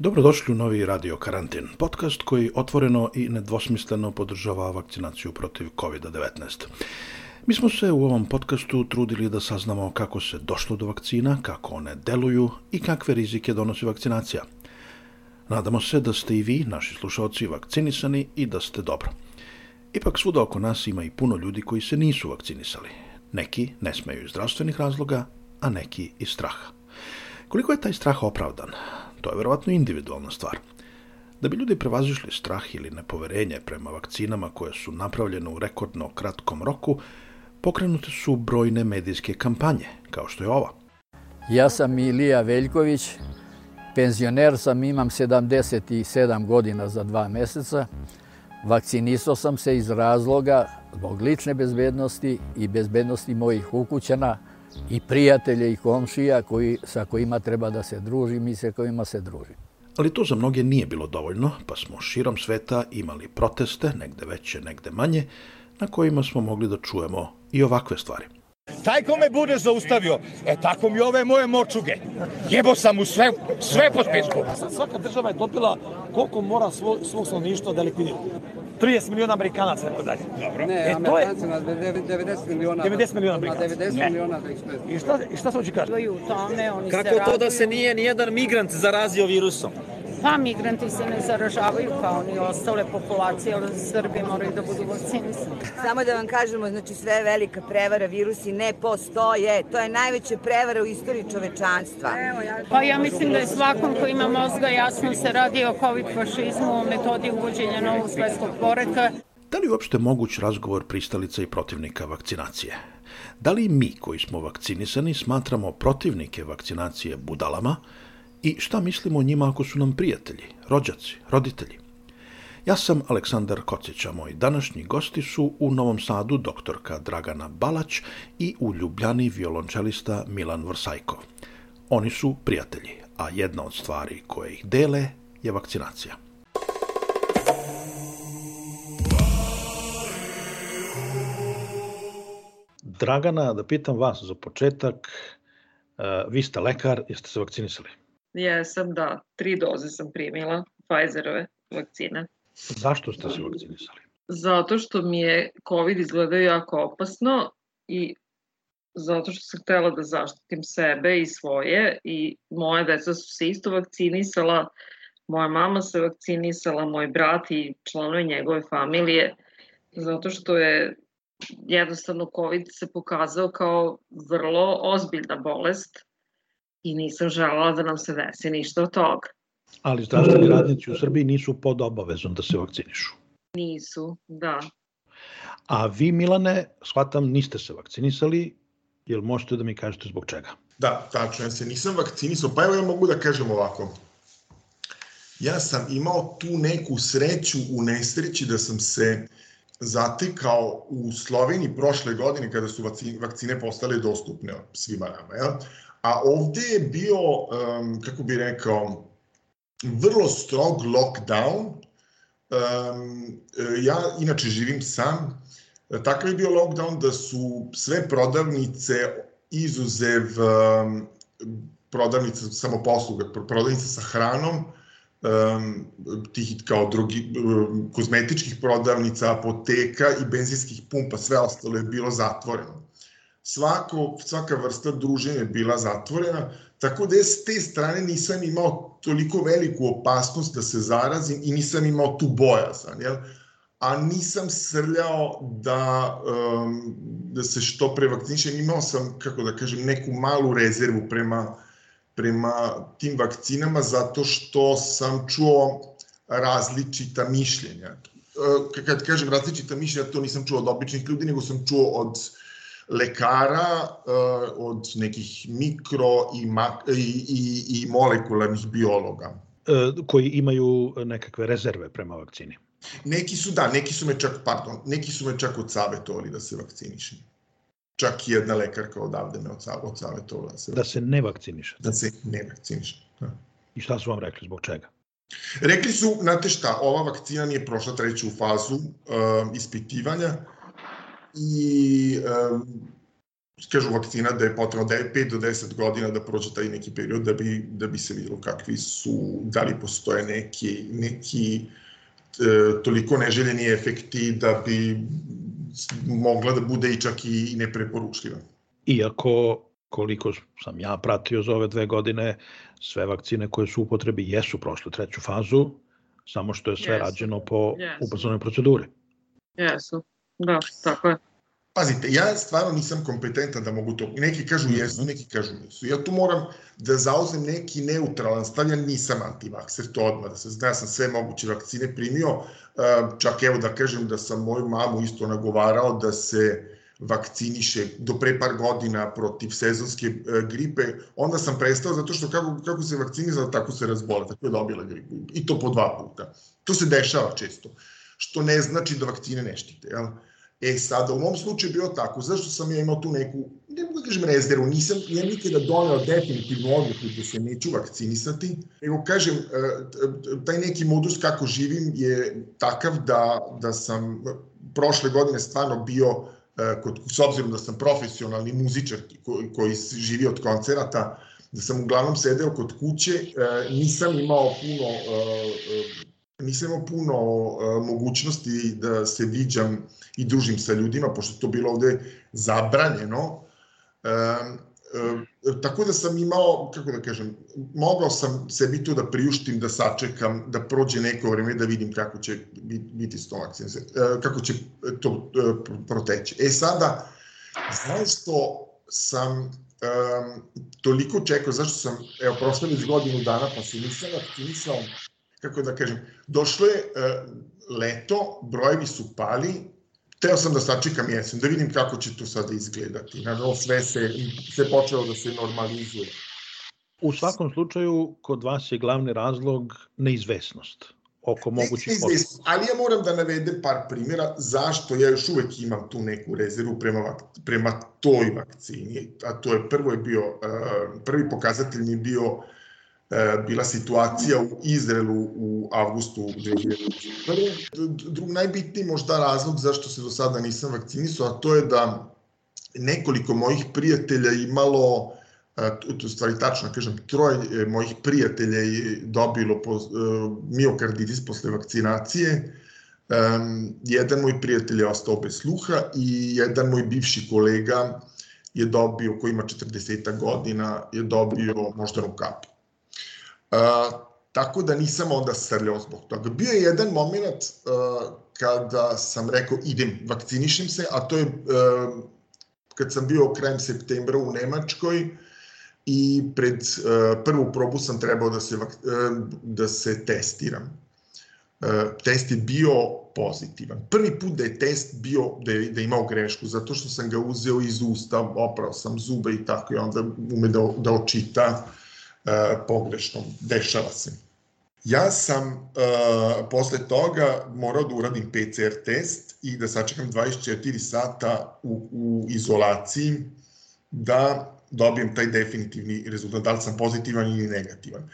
Dobrodošli u novi Radio Karantin, podcast koji otvoreno i nedvosmisleno podržava vakcinaciju protiv COVID-19. Mi smo se u ovom podcastu trudili da saznamo kako se došlo do vakcina, kako one deluju i kakve rizike donosi vakcinacija. Nadamo se da ste i vi, naši slušalci, vakcinisani i da ste dobro. Ipak svuda oko nas ima i puno ljudi koji se nisu vakcinisali. Neki ne smeju iz zdravstvenih razloga, a neki iz straha. Koliko je taj strah opravdan? To je verovatno individualna stvar. Da bi ljudi prevazišli strah ili nepoverenje prema vakcinama koje su napravljene u rekordno kratkom roku, pokrenute su brojne medijske kampanje, kao što je ova. Ja sam Ilija Veljković, penzioner sam, imam 77 godina za dva meseca. Vakcinisao sam se iz razloga zbog lične bezbednosti i bezbednosti mojih ukućana i prijatelja i komšija koji, sa kojima treba da se družim i sa kojima se družim. Ali to za mnoge nije bilo dovoljno, pa smo širom sveta imali proteste, negde veće, negde manje, na kojima smo mogli da čujemo i ovakve stvari. Taj ko me bude zaustavio, e tako mi ove moje močuge. Jebo sam mu sve, sve po spisku. Svaka država je dobila koliko mora svog, svog stanovništva da likvidira. 30 miliona Amerikanaca tako dalje. Dobro. Ne, E, to je- na 90 miliona. 90 miliona Na Amerikanaca. 90 Ne. miliona da. I šta, i šta se hoće kaži? u tome, oni Kako to da se nije nijedan migrant zarazio virusom? Pa migranti se ne zaražavaju kao ni ostale populacije, ali Srbi moraju da budu vakcinisani. Samo da vam kažemo, znači sve je velika prevara, virusi ne postoje. To je najveća prevara u istoriji čovečanstva. Pa ja mislim da je svakom ko ima mozga jasno se radi o covid fašizmu, o metodi uvođenja novog svetskog poredka. Da li je uopšte moguć razgovor pristalica i protivnika vakcinacije? Da li mi koji smo vakcinisani smatramo protivnike vakcinacije budalama i šta mislimo o njima ako su nam prijatelji, rođaci, roditelji? Ja sam Aleksandar Kocić, a moji današnji gosti su u Novom Sadu doktorka Dragana Balać i u Ljubljani violončelista Milan Vrsajkov. Oni su prijatelji, a jedna od stvari koje ih dele je vakcinacija. Dragana, da pitam vas za početak, e, vi ste lekar, jeste se vakcinisali? Jesam, da. Tri doze sam primila Pfizerove vakcine. Zašto ste se vakcinisali? Zato što mi je COVID izgledao jako opasno i zato što sam htela da zaštitim sebe i svoje i moje deca su se isto vakcinisala, moja mama se vakcinisala, moj brat i članovi njegove familije, zato što je jednostavno COVID se pokazao kao vrlo ozbiljna bolest i nisam želela da nam se desi ništa od toga. Ali zdravstveni radnici u Srbiji nisu pod obavezom da se vakcinišu. Nisu, da. A vi, Milane, shvatam, niste se vakcinisali, jel možete da mi kažete zbog čega? Da, tačno, ja se nisam vakcinisao, pa evo ja mogu da kažem ovako. Ja sam imao tu neku sreću u nesreći da sam se zatekao u Sloveniji prošle godine kada su vakcine, vakcine postale dostupne svima nama. Ja? A ovde je bio, um, kako bi rekao, vrlo strog lockdown. Um, ja inače živim sam. Takav je bio lockdown da su sve prodavnice izuzev um, prodavnica samoposluga, prodavnica sa hranom, um, tih kao drugi, um, kozmetičkih prodavnica, apoteka i benzinskih pumpa, sve ostalo je bilo zatvoreno. Svako, svaka vrsta druženja je bila zatvorena, Tako da ja s te strane nisam imao toliko veliku opasnost da se zarazim i nisam imao tu bojazan, jel? a nisam srljao da, um, da se što pre vakcinišem. Imao sam, kako da kažem, neku malu rezervu prema, prema tim vakcinama zato što sam čuo različita mišljenja. E, kad kažem različita mišljenja, to nisam čuo od običnih ljudi, nego sam čuo od lekara, e, od nekih mikro i, i, i, i molekularnih biologa. E, koji imaju nekakve rezerve prema vakcini. Neki su, da, neki su me čak, pardon, neki su me čak odsavetovali da se vakcinišem. Čak i jedna lekarka odavde me odsavetovala da se Da se ne vakciniše. Da se ne vakciniše. Da. I šta su vam rekli, zbog čega? Rekli su, znate šta, ova vakcina nije prošla treću fazu uh, ispitivanja i um, kažu vakcina da je potrebno 5 do 10 godina da prođe taj neki period da bi, da bi se videlo kakvi su, da li postoje neki, neki e, toliko neželjeni efekti da bi mogla da bude i čak i nepreporučljiva. Iako, koliko sam ja pratio za ove dve godine, sve vakcine koje su u upotrebi jesu prošle treću fazu, samo što je sve Jesu. rađeno po Jesu. ubrzanoj proceduri. Jesu, da, tako je. Pazite, ja stvarno nisam kompetentan da mogu to. Neki kažu jesu, neki kažu nisu. Ja tu moram da zauzem neki neutralan stav, ja nisam antivakser, to odmah da se zna, ja sam sve moguće vakcine primio, čak evo da kažem da sam moju mamu isto nagovarao da se vakciniše do pre par godina protiv sezonske e, gripe, onda sam prestao zato što kako, kako se vakcinizala, tako se razbola, tako je dobila gripu. I to po dva puta. To se dešava često. Što ne znači da vakcine ne štite. Jel? E sada, u mom slučaju je bilo tako, zašto sam ja imao tu neku, ne mogu da kažem rezervu, nisam ja nikada doneo definitivnu odluku da se neću vakcinisati, nego kažem, e, taj neki modus kako živim je takav da, da sam prošle godine stvarno bio e, kod, s obzirom da sam profesionalni muzičar koji, koji živi od koncerata, da sam uglavnom sedeo kod kuće, e, nisam imao puno nisam imao puno mogućnosti da se viđam i družim sa ljudima, pošto to bilo ovde zabranjeno. E, e, tako da sam imao, kako da kažem, mogao sam sebi to da priuštim, da sačekam, da prođe neko vreme, da vidim kako će biti s tom akcijom, e, kako će to e, proteći. E sada, zašto sam um, toliko čekao, zašto sam, evo, prošlo već godinu dana, pa se nisam vakcinisao, kako da kažem, došlo je uh, leto, brojevi su pali, teo sam da sačekam jesen, da vidim kako će to sada izgledati. Naravno, sve se, sve počelo da se normalizuje. U svakom slučaju, kod vas je glavni razlog neizvesnost oko mogućih posljednika. Ali ja moram da navedem par primjera zašto ja još uvek imam tu neku rezervu prema, prema toj vakcini. A to je prvo je bio, uh, prvi pokazatelj mi je bio bila situacija u Izraelu u avgustu 2021. Drug najbitniji možda razlog zašto se do sada nisam vakcinisao, a to je da nekoliko mojih prijatelja imalo, to je stvari tačno, kažem, troje mojih prijatelja je dobilo miokarditis posle vakcinacije, Um, jedan moj prijatelj je ostao bez sluha i jedan moj bivši kolega je dobio, koji ima 40 godina, je dobio moždanu kapu. Uh, tako da nisam onda srljao zbog toga. Bio je jedan moment uh, kada sam rekao idem, vakcinišem se, a to je uh, kad sam bio krajem septembra u Nemačkoj i pred uh, prvu probu sam trebao da se, uh, da se testiram. Uh, test je bio pozitivan. Prvi put da je test bio, da je, da je imao grešku, zato što sam ga uzeo iz usta, oprao sam zube i tako i onda ume da, da očita uh, pogrešno. Dešava se. Ja sam uh, posle toga morao da uradim PCR test i da sačekam 24 sata u, u izolaciji da dobijem taj definitivni rezultat, da li sam pozitivan ili negativan.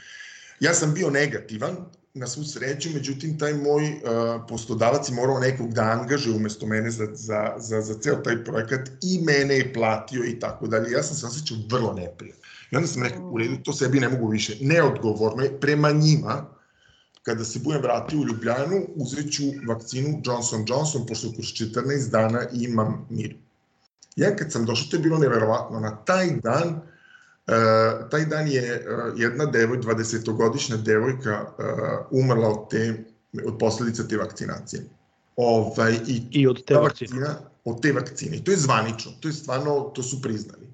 Ja sam bio negativan, na svu sreću, međutim, taj moj uh, poslodavac je morao nekog da angaže umesto mene za, za, za, za ceo taj projekat i mene je platio i tako dalje. Ja sam se osjećao vrlo neprijatno. I onda sam rekao, u redu, to sebi ne mogu više. Neodgovorno je prema njima, kada se budem vratio u Ljubljanu, uzet ću vakcinu Johnson Johnson, pošto kroz 14 dana imam mir. Ja kad sam došao, to je bilo neverovatno, na taj dan taj dan je e, jedna devoj, 20-godišnja devojka e, umrla od te od posledica te vakcinacije. Ovaj, i, I od te vakcine. vakcina, od te vakcine. I to je zvanično, to je stvarno, to su priznali.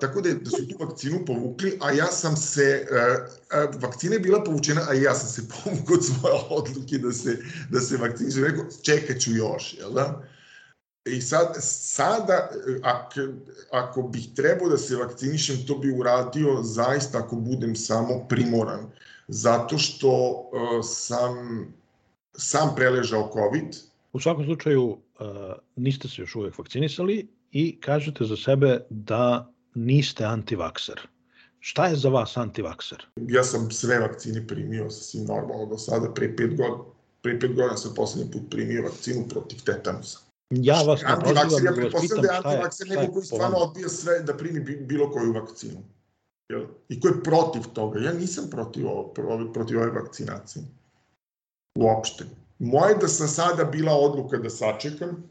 Tako da, da su tu vakcinu povukli, a ja sam se, uh, vakcina je bila povučena, a ja sam se povukao od svoje odluke da se, da se vakcinišem. Rekao, čekat ću još, jel da? I sad, sada, ako, ako bih trebao da se vakcinišem, to bi uradio zaista ako budem samo primoran. Zato što uh, sam sam preležao COVID. U svakom slučaju, uh, niste se još uvek vakcinisali i kažete za sebe da niste antivakser. Šta je za vas antivakser? Ja sam sve vakcine primio sasvim normalno do sada, pre pet godina. Pre pet godina sam poslednji put primio vakcinu protiv tetanusa. Ja vas ne prozivam, ja pretpostavljam da je antivakser neko koji stvarno odbija sve da primi bilo koju vakcinu. Jel? I ko je protiv toga. Ja nisam protiv, ovo, protiv ove vakcinacije. Uopšte. Moje da sam sada bila odluka da sačekam,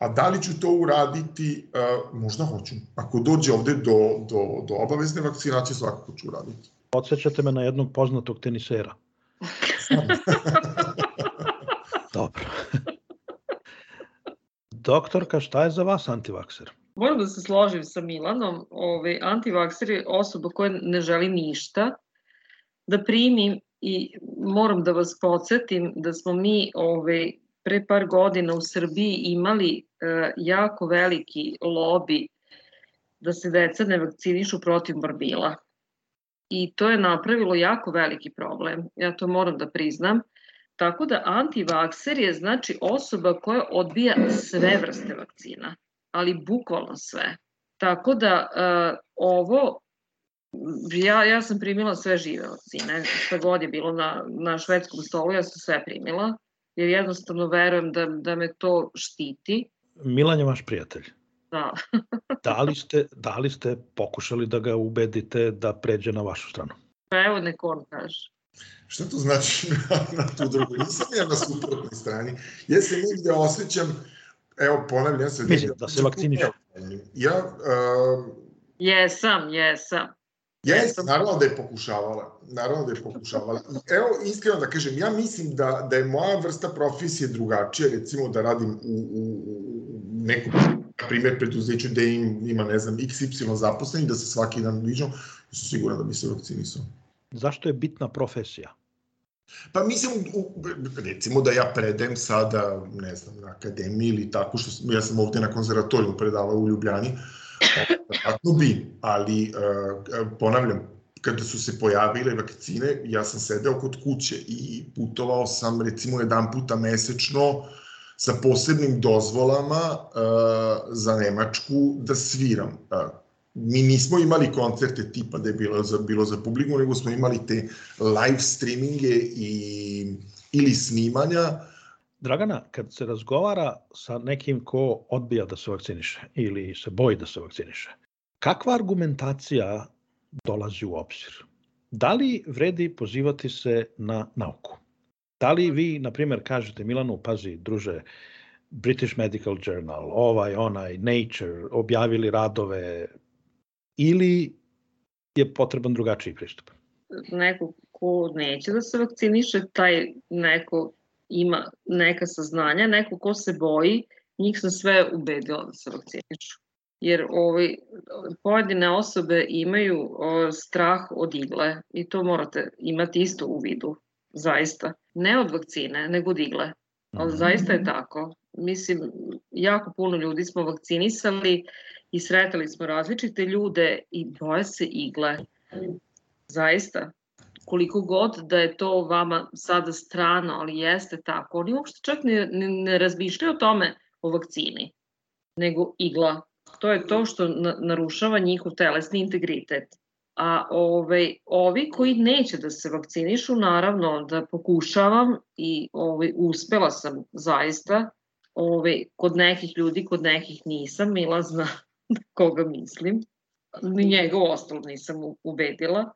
a da li ću to uraditi, uh, možda hoću. Ako dođe ovde do, do, do obavezne vakcinacije, svakako ću uraditi. Podsećate me na jednog poznatog tenisera. Dobro. Doktorka, šta je za vas antivakser? Moram da se složim sa Milanom. Ovaj, antivakser je osoba koja ne želi ništa da primi i moram da vas podsjetim da smo mi ovaj, pre par godina u Srbiji imali e, jako veliki lobi da se deca ne vakcinišu protiv morbila. I to je napravilo jako veliki problem. Ja to moram da priznam. Tako da antivakser je znači osoba koja odbija sve vrste vakcina, ali bukvalno sve. Tako da uh, ovo ja, ja sam primila sve žive vakcine, šta god je bilo na, na švedskom stolu, ja sam sve primila, jer jednostavno verujem da, da me to štiti. Milan je vaš prijatelj. Da. da, li ste, da li ste pokušali da ga ubedite da pređe na vašu stranu? Pa evo neko on kaže. Šta to znači na, tu drugu? Nisam ja na suprotnoj strani. Ja se negde osjećam, evo ponavljam, ja se... Mislim, da se vakciniš. Ja... Uh, jesam, jesam. Jeste, naravno da je pokušavala. Naravno da je pokušavala. Evo, iskreno da kažem, ja mislim da, da je moja vrsta profesije drugačija, recimo da radim u, u, u nekom, na primjer, preduzeću da im, ima, ne znam, XY zaposlenih, da se svaki dan viđam, su siguran da bi se vakcinisao. Zašto je bitna profesija? Pa mislim, recimo da ja predajem sada, ne znam, na akademiji ili tako, što ja sam ovde na konzervatoriju predavao u Ljubljani, Vratno bi, ali uh, ponavljam, kada su se pojavile vakcine, ja sam sedeo kod kuće i putovao sam recimo jedan puta mesečno sa posebnim dozvolama uh, za Nemačku da sviram. Uh, mi nismo imali koncerte tipa da je bilo za, bilo za publiku, nego smo imali te live streaminge i, ili snimanja Dragana, kad se razgovara sa nekim ko odbija da se vakciniše ili se boji da se vakciniše, kakva argumentacija dolazi u obzir? Da li vredi pozivati se na nauku? Da li vi, na primjer, kažete Milanu, pazi, druže, British Medical Journal, ovaj, onaj, Nature, objavili radove, ili je potreban drugačiji pristup? Neko ko neće da se vakciniše, taj neko ima neka saznanja, neko ko se boji, njih sam sve ubedila da se vakcinišu. Jer ovaj, pojedine osobe imaju o, strah od igle i to morate imati isto u vidu, zaista. Ne od vakcine, nego od igle. Ali zaista je tako. Mislim, jako puno ljudi smo vakcinisali i sretali smo različite ljude i boje se igle. Zaista koliko god da je to vama sada strano, ali jeste tako, oni uopšte čak ne, ne, ne razmišljaju o tome o vakcini, nego igla. To je to što na, narušava njihov telesni integritet. A ovaj, ovi koji neće da se vakcinišu, naravno da pokušavam i ovaj, uspela sam zaista, ovaj, kod nekih ljudi, kod nekih nisam, Mila zna koga mislim, ni njega ostalo nisam ubedila,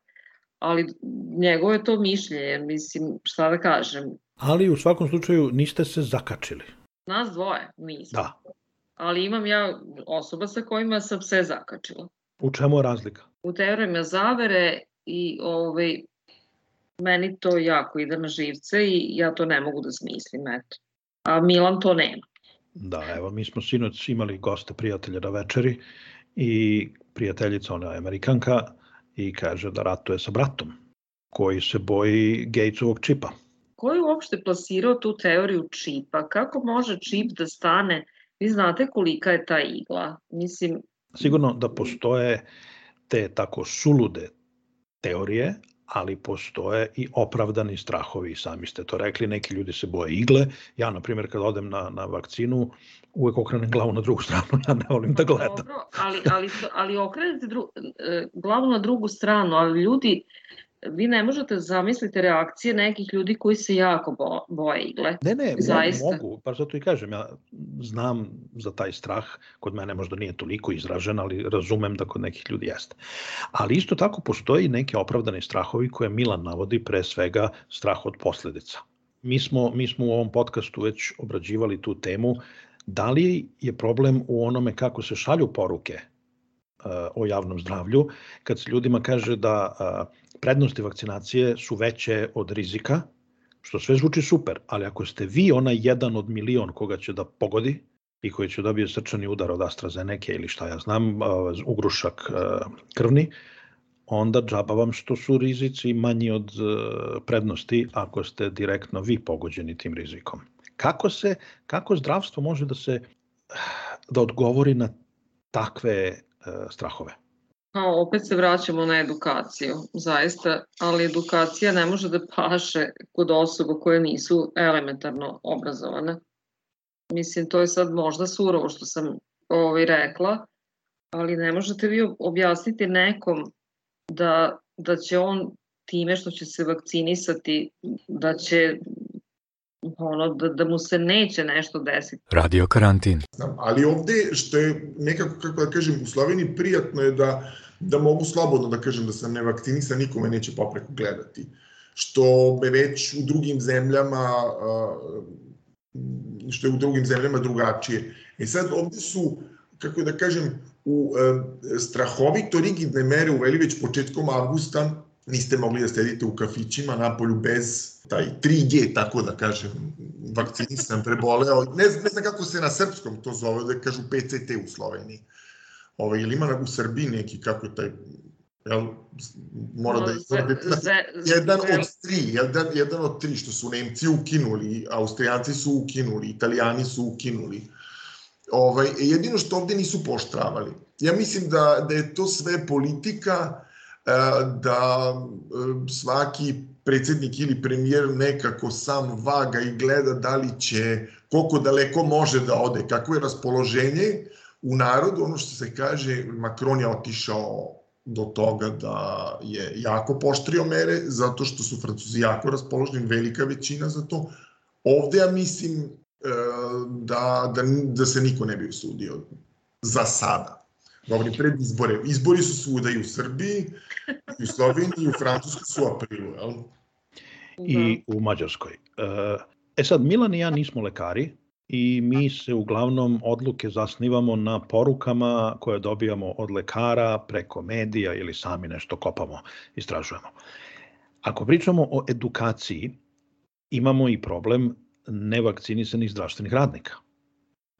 ali njegovo je to mišljenje, mislim, šta da kažem. Ali u svakom slučaju niste se zakačili. Nas dvoje nismo. Da. Ali imam ja osoba sa kojima sam se zakačila. U čemu je razlika? U teorijama zavere i ovaj, meni to jako ide na živce i ja to ne mogu da smislim, eto. A Milan to nema. Da, evo, mi smo sinoć imali goste prijatelja na večeri i prijateljica, ona je Amerikanka, i kaže da ratuje sa bratom, koji se boji Gatesovog čipa. Ko je uopšte plasirao tu teoriju čipa? Kako može čip da stane? Vi znate kolika je ta igla? Mislim... Sigurno da postoje te tako sulude teorije, ali postoje i opravdani strahovi, sami ste to rekli, neki ljudi se boje igle. Ja, na primjer, kad odem na, na vakcinu, uvek okrenem glavu na drugu stranu, ja ne volim da gledam. Dobro, ali, ali, ali okrenete dru, e, glavu na drugu stranu, ali ljudi, vi ne možete zamisliti reakcije nekih ljudi koji se jako bo, boje igle. Ne, ne, Zaista. mogu, pa zato i kažem, ja znam za taj strah, kod mene možda nije toliko izražen, ali razumem da kod nekih ljudi jeste. Ali isto tako postoji neki opravdani strahovi koje Milan navodi, pre svega strah od posledica. Mi smo, mi smo u ovom podcastu već obrađivali tu temu, da li je problem u onome kako se šalju poruke o javnom zdravlju, kad se ljudima kaže da prednosti vakcinacije su veće od rizika, što sve zvuči super, ali ako ste vi onaj jedan od milion koga će da pogodi i koji će dobije srčani udar od AstraZeneca ili šta ja znam, ugrušak krvni, onda džaba vam što su rizici manji od prednosti ako ste direktno vi pogođeni tim rizikom. Kako se kako zdravstvo može da se da odgovori na takve strahove? Pa opet se vraćamo na edukaciju, zaista, ali edukacija ne može da paše kod osoba koje nisu elementarno obrazovane. Mislim, to je sad možda surovo što sam ovaj rekla, ali ne možete vi objasniti nekom da, da će on time što će se vakcinisati, da će ono, da, da mu se neće nešto desiti. Radio karantin. Ali ovde, što je nekako, kako da kažem, u Sloveniji prijatno je da, da mogu slobodno da kažem da sam nevakcinisan, nikome neće popreko gledati. Što me već u drugim zemljama, što je u drugim zemljama drugačije. E sad, ovde su, kako da kažem, u strahovito rigidne mere uveli već početkom avgusta, niste mogli da sedite u kafićima na polju bez taj 3G, tako da kažem, vakcinisan, preboleo. Ne, ne znam kako se na srpskom to zove, da kažu PCT u Sloveniji. Ovaj, ili ima u Srbiji neki, kako je taj, jel, mora da izvode, jedan od tri, jedan, jedan od tri, što su Nemci ukinuli, Austrijanci su ukinuli, Italijani su ukinuli. Ovaj, jedino što ovde nisu poštravali. Ja mislim da, da je to sve politika, da svaki predsednik ili premijer nekako sam vaga i gleda da li će, koliko daleko može da ode, kako je raspoloženje u narodu, ono što se kaže, Macron je otišao do toga da je jako poštrio mere, zato što su Francuzi jako raspoloženi, velika većina za to. Ovde ja mislim da, da, da se niko ne bi usudio za sada. Govorim pred izbore. Izbori su svuda i u Srbiji, i u Sloveniji, i u Francuskoj su u aprilu, jel? I u Mađarskoj. E sad, Milan i ja nismo lekari i mi se uglavnom odluke zasnivamo na porukama koje dobijamo od lekara preko medija ili sami nešto kopamo, istražujemo. Ako pričamo o edukaciji, imamo i problem nevakcinisanih zdravstvenih radnika.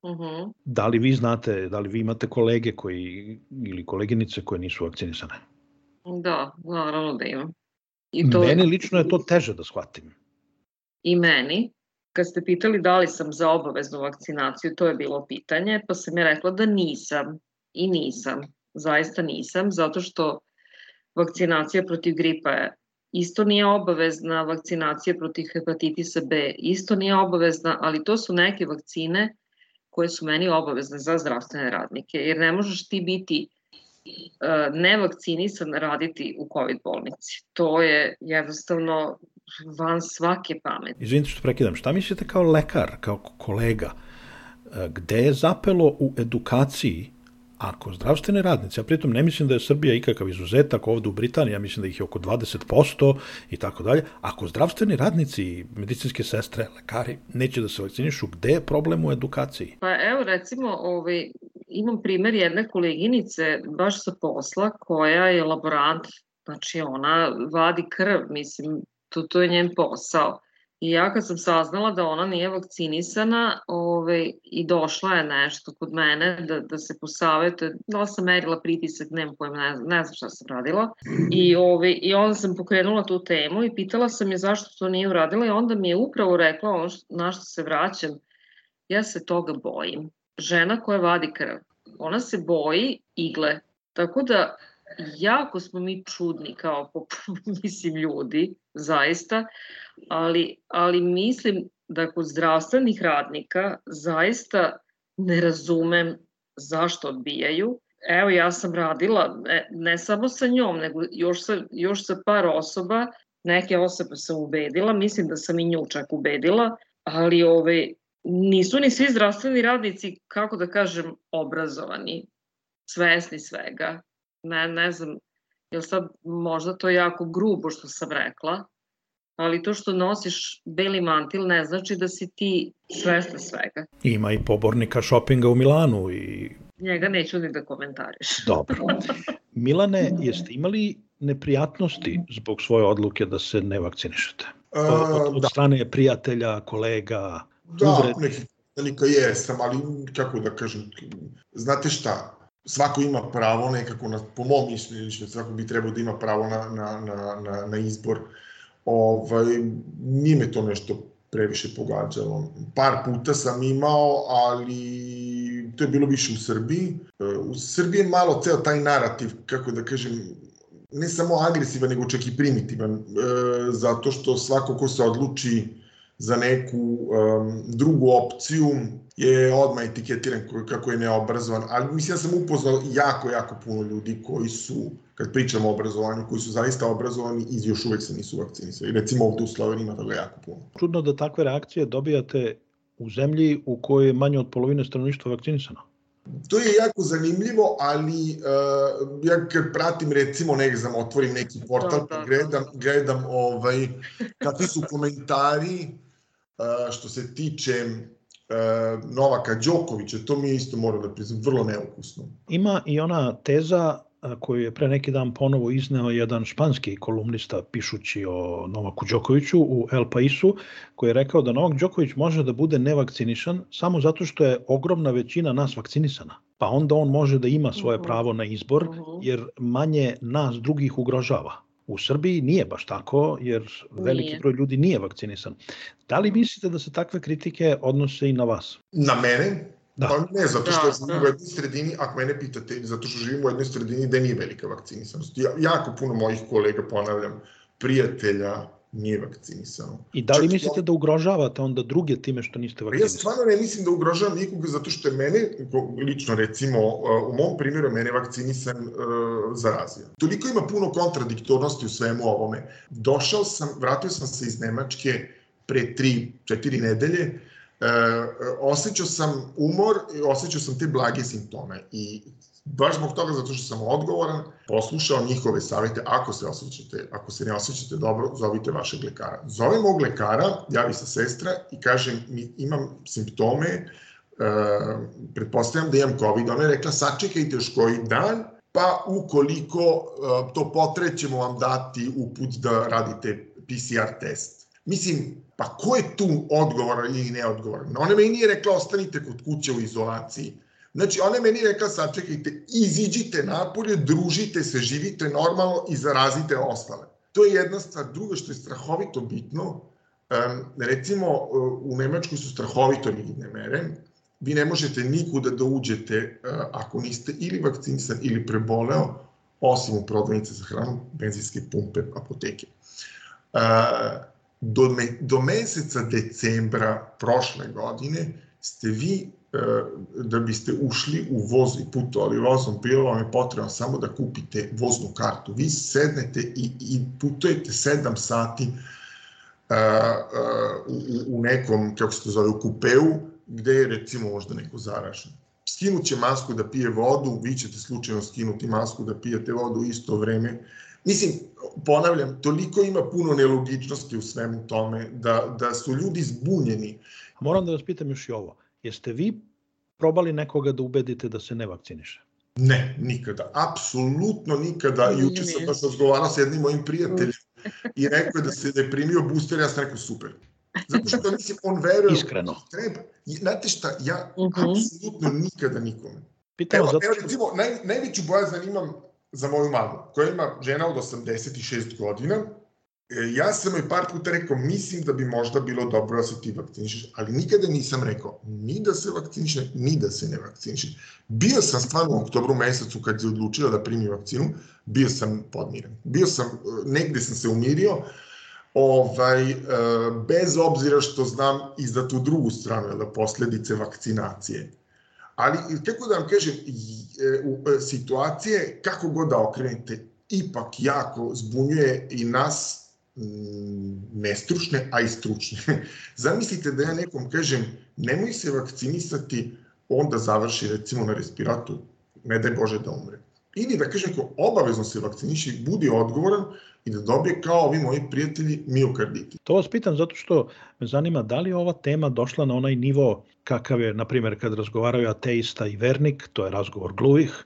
Uh -huh. Da li vi znate, da li vi imate kolege koji ili koleginice koje nisu vakcinisane? Da, naravno da imam. I to... Meni lično je to teže da shvatim. I meni. Kad ste pitali da li sam za obaveznu vakcinaciju, to je bilo pitanje, pa sam je rekla da nisam. I nisam. Zaista nisam, zato što vakcinacija protiv gripa je isto nije obavezna, vakcinacija protiv hepatitisa B isto nije obavezna, ali to su neke vakcine koje su meni obavezne za zdravstvene radnike, jer ne možeš ti biti uh, nevakcinisan raditi u COVID bolnici. To je jednostavno van svake pameti. Izvinite što prekidam, šta mislite kao lekar, kao kolega, gde je zapelo u edukaciji Ako zdravstveni radnici, a pritom ne mislim da je Srbija ikakav izuzetak ovde u Britaniji, ja mislim da ih je oko 20% i tako dalje, ako zdravstveni radnici, medicinske sestre, lekari neće da se vakcinišu, gde je problem u edukaciji? Pa evo recimo, ovaj, imam primer jedne koleginice baš sa posla koja je laborant, znači ona vadi krv, mislim, to, to je njen posao. I ja kad sam saznala da ona nije vakcinisana ove, i došla je nešto kod mene da, da se posavetuje, da sam merila pritisak, nemam pojma, ne, ne znam šta sam radila. I, ove, I onda sam pokrenula tu temu i pitala sam je zašto to nije uradila i onda mi je upravo rekla ono što, na što se vraćam, ja se toga bojim. Žena koja vadi krv, ona se boji igle. Tako da jako smo mi čudni kao, mislim, ljudi, zaista, ali, ali mislim da kod zdravstvenih radnika zaista ne razumem zašto odbijaju. Evo, ja sam radila ne, ne samo sa njom, nego još sa, još sa par osoba, neke osobe sam ubedila, mislim da sam i nju čak ubedila, ali ove, nisu ni svi zdravstveni radnici, kako da kažem, obrazovani, svesni svega. Ne, ne znam, jel sad možda to jako grubo što sam rekla, ali to što nosiš beli mantil ne znači da si ti svesna svega. Ima i pobornika šopinga u Milanu i... Njega neću ni da komentariš. Dobro. Milane, jeste imali neprijatnosti zbog svoje odluke da se ne vakcinišete? Od, od da. strane prijatelja, kolega, da, uvred? nekih velika jesam, ali kako da kažem, znate šta, svako ima pravo nekako, na, po mom mišljenju, svako bi trebao da ima pravo na, na, na, na, na izbor ovaj, nije me to nešto previše pogađalo. Par puta sam imao, ali to je bilo više u Srbiji. U Srbiji je malo ceo taj narativ, kako da kažem, ne samo agresivan, nego čak i primitivan, e, zato što svako ko se odluči za neku um, drugu opciju je odmah etiketiran kako je neobrazovan, ali mislim da sam upoznao jako, jako puno ljudi koji su, kad pričamo o obrazovanju, koji su zaista obrazovani i još uvek se nisu vakcinisali. Recimo ovde u Sloveniji ima toga jako puno. Čudno da takve reakcije dobijate u zemlji u kojoj je manje od polovine stanovništva vakcinisano. To je jako zanimljivo, ali uh, ja kad pratim recimo ne znam, otvorim neki portal, da, da, da. gledam, gledam ovaj, kakvi su komentari što se tiče Novaka Đokovića, to mi isto moram da priznam, vrlo neukusno. Ima i ona teza koju je pre neki dan ponovo izneo jedan španski kolumnista pišući o Novaku Đokoviću u El Paisu, koji je rekao da Novak Đoković može da bude nevakcinišan samo zato što je ogromna većina nas vakcinisana. Pa onda on može da ima svoje mhm. pravo na izbor, mhm. jer manje nas drugih ugrožava. U Srbiji nije baš tako, jer veliki nije. broj ljudi nije vakcinisan. Da li mislite da se takve kritike odnose i na vas? Na mene? Da. Pa ne, zato što da, sam da. u jednoj sredini, ako mene pitate, zato što živim u jednoj sredini gde nije velika vakcinisanost. Ja, jako puno mojih kolega, ponavljam, prijatelja, nije vakcinisano. I da li Čak mislite da ugrožavate onda druge time što niste vakcinisani? Ja stvarno ne mislim da ugrožavam nikoga zato što je mene, lično recimo, u mom primjeru mene vakcinisan uh, zarazio. Toliko ima puno kontradiktornosti u svemu ovome. Došao sam, vratio sam se iz Nemačke pre tri, četiri nedelje, E, osjećao sam umor i osjećao sam te blage simptome i baš zbog toga, zato što sam odgovoran, poslušao njihove savete, ako se osjećate, ako se ne osjećate dobro, zovite vašeg lekara. Zove mog lekara, javi se sestra i kaže, mi imam simptome, uh, pretpostavljam da imam COVID. Ona je rekla, sačekajte još koji dan, pa ukoliko uh, to potrećemo vam dati uput da radite PCR test. Mislim, pa ko je tu odgovoran ili neodgovoran? Ona me nije rekla, ostanite kod kuće u izolaciji Znači, ona meni rekla, sačekajte, iziđite napolje, družite se, živite normalno i zarazite ostale. To je jedna stvar. Druga što je strahovito bitno, recimo u Nemačkoj su strahovito rigidne mere, vi ne možete nikuda da uđete uh, ako niste ili vakcinisan ili preboleo, osim u prodavnice za hranu, benzinske pumpe, apoteke. Uh, do, me, do meseca decembra prošle godine ste vi E, da biste ušli u voz i putovali vozom, bilo vam je potrebno samo da kupite voznu kartu. Vi sednete i, i putujete 7 sati uh, uh, u, u nekom, kako se to zove, u kupeu, gde je recimo možda neko zaražen. skinuće masku da pije vodu, vi ćete slučajno skinuti masku da pijete vodu isto vreme. Mislim, ponavljam, toliko ima puno nelogičnosti u svemu tome da, da su ljudi zbunjeni. Moram da vas pitam još i ovo. Jeste vi probali nekoga da ubedite da se ne vakciniše? Ne, nikada. Apsolutno nikada. Juče sam baš razgovarao sa jednim mojim prijateljem i rekao je da se da je primio booster, ja sam rekao super. Zato što mislim, on veruje... Iskreno. Treba. I, znate šta, ja uh -huh. apsolutno nikada nikome. Pitamo evo, zato evo, recimo, naj, najveću bojazan imam za moju mamu, koja ima žena od 86 godina, ja sam joj par puta rekao, mislim da bi možda bilo dobro da se ti vakcinišeš, ali nikada nisam rekao ni da se vakciniše, ni da se ne vakciniše. Bio sam stvarno u oktobru mesecu kad je odlučila da primi vakcinu, bio sam podmiren. Bio sam, negde sam se umirio, ovaj, e, bez obzira što znam i za tu drugu stranu, da posledice vakcinacije. Ali, kako da vam kažem, e, situacije, kako god da okrenete, ipak jako zbunjuje i nas nestručne, a i stručne. Zamislite da ja nekom kažem nemoj se vakcinisati, onda završi recimo na respiratu, ne daj Bože da umre. Ili da kažem ko obavezno se vakciniši, budi odgovoran i da dobije kao ovi moji prijatelji miokarditis. To vas pitam zato što me zanima da li je ova tema došla na onaj nivo kakav je, na primjer, kad razgovaraju ateista i vernik, to je razgovor gluvih,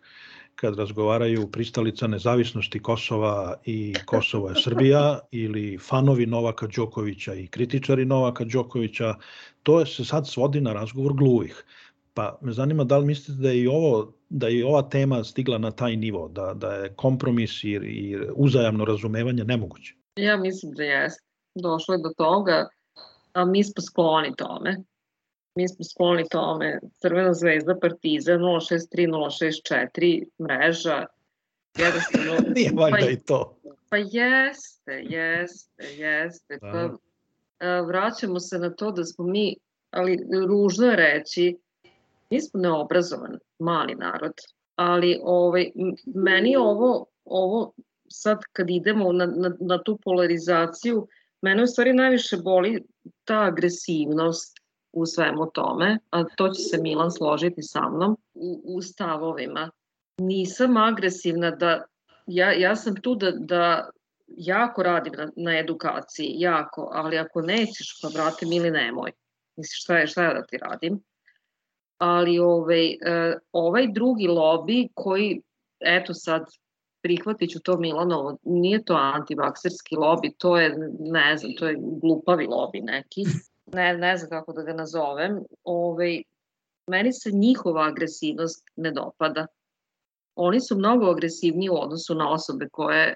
kad razgovaraju pristalica nezavisnosti Kosova i Kosovo je Srbija ili fanovi Novaka Đokovića i kritičari Novaka Đokovića, to se sad svodi na razgovor gluvih. Pa me zanima da li mislite da je i ovo da je ova tema stigla na taj nivo, da, da je kompromis i, i uzajamno razumevanje nemoguće? Ja mislim da jeste. Došlo je do toga, a mi smo skloni tome mi smo skloni tome, Crvena zvezda, Partizan, 063-064, mreža, jednostavno... Nije valjda pa, i to. Pa jeste, jeste, jeste. Pa, a, vraćamo se na to da smo mi, ali ružno je reći, mi smo neobrazovan, mali narod, ali ovaj, meni ovo, ovo sad kad idemo na, na, na tu polarizaciju, mene u stvari najviše boli ta agresivnost u svemu tome, a to će se Milan složiti sa mnom, u, u stavovima. Nisam agresivna da, ja, ja sam tu da, da jako radim na, na edukaciji, jako, ali ako nećeš, pa vrati mi ili nemoj. Misliš, šta je, šta je da ti radim? Ali ovaj, ovaj drugi lobby koji, eto sad, prihvatit ću to Milanovo, nije to antivakserski lobby, to je, ne znam, to je glupavi lobby neki ne, ne znam kako da ga nazovem, ovaj, meni se njihova agresivnost ne dopada. Oni su mnogo agresivniji u odnosu na osobe koje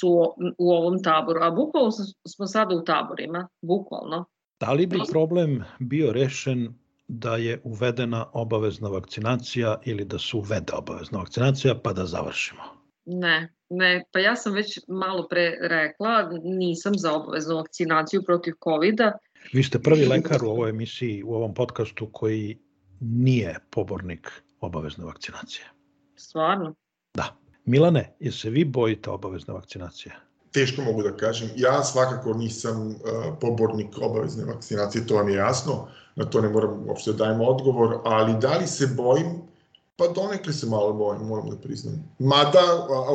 su u ovom taboru, a bukvalno smo sada u taborima, bukvalno. Da li bi problem bio rešen da je uvedena obavezna vakcinacija ili da se uvede obavezna vakcinacija pa da završimo? Ne, ne, pa ja sam već malo pre rekla, nisam za obaveznu vakcinaciju protiv COVID-a, Vi ste prvi lekar u ovoj emisiji, u ovom podcastu koji nije pobornik obavezne vakcinacije. Stvarno? Da. Milane, je se vi bojite obavezne vakcinacije? Teško mogu da kažem. Ja svakako nisam uh, pobornik obavezne vakcinacije, to vam je jasno. Na to ne moram uopšte da dajem odgovor, ali da li se bojim? Pa donekle se malo bojim, moram da priznam. Mada, a,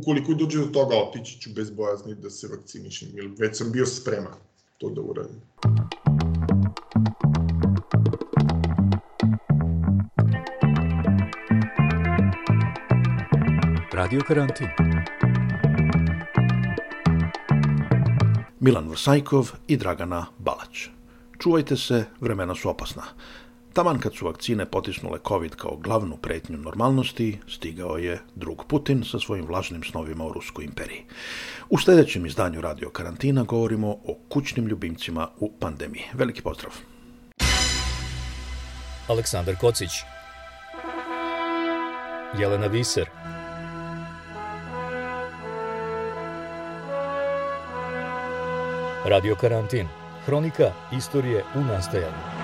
ukoliko dođe do toga, otići ću bez bojazni da se vakcinišem, jer već sam bio spreman to da uradim. Radio karantin. Milan Vrsajkov i Dragana Balać. Čuvajte se, vremena su opasna. Taman kad su vakcine potisnule COVID kao glavnu pretnju normalnosti, stigao je drug Putin sa svojim vlažnim snovima o Ruskoj imperiji. U sledećem izdanju Radio Karantina govorimo o kućnim ljubimcima u pandemiji. Veliki pozdrav! Aleksandar Kocić Jelena Viser Radio Karantin Hronika istorije u nastajanju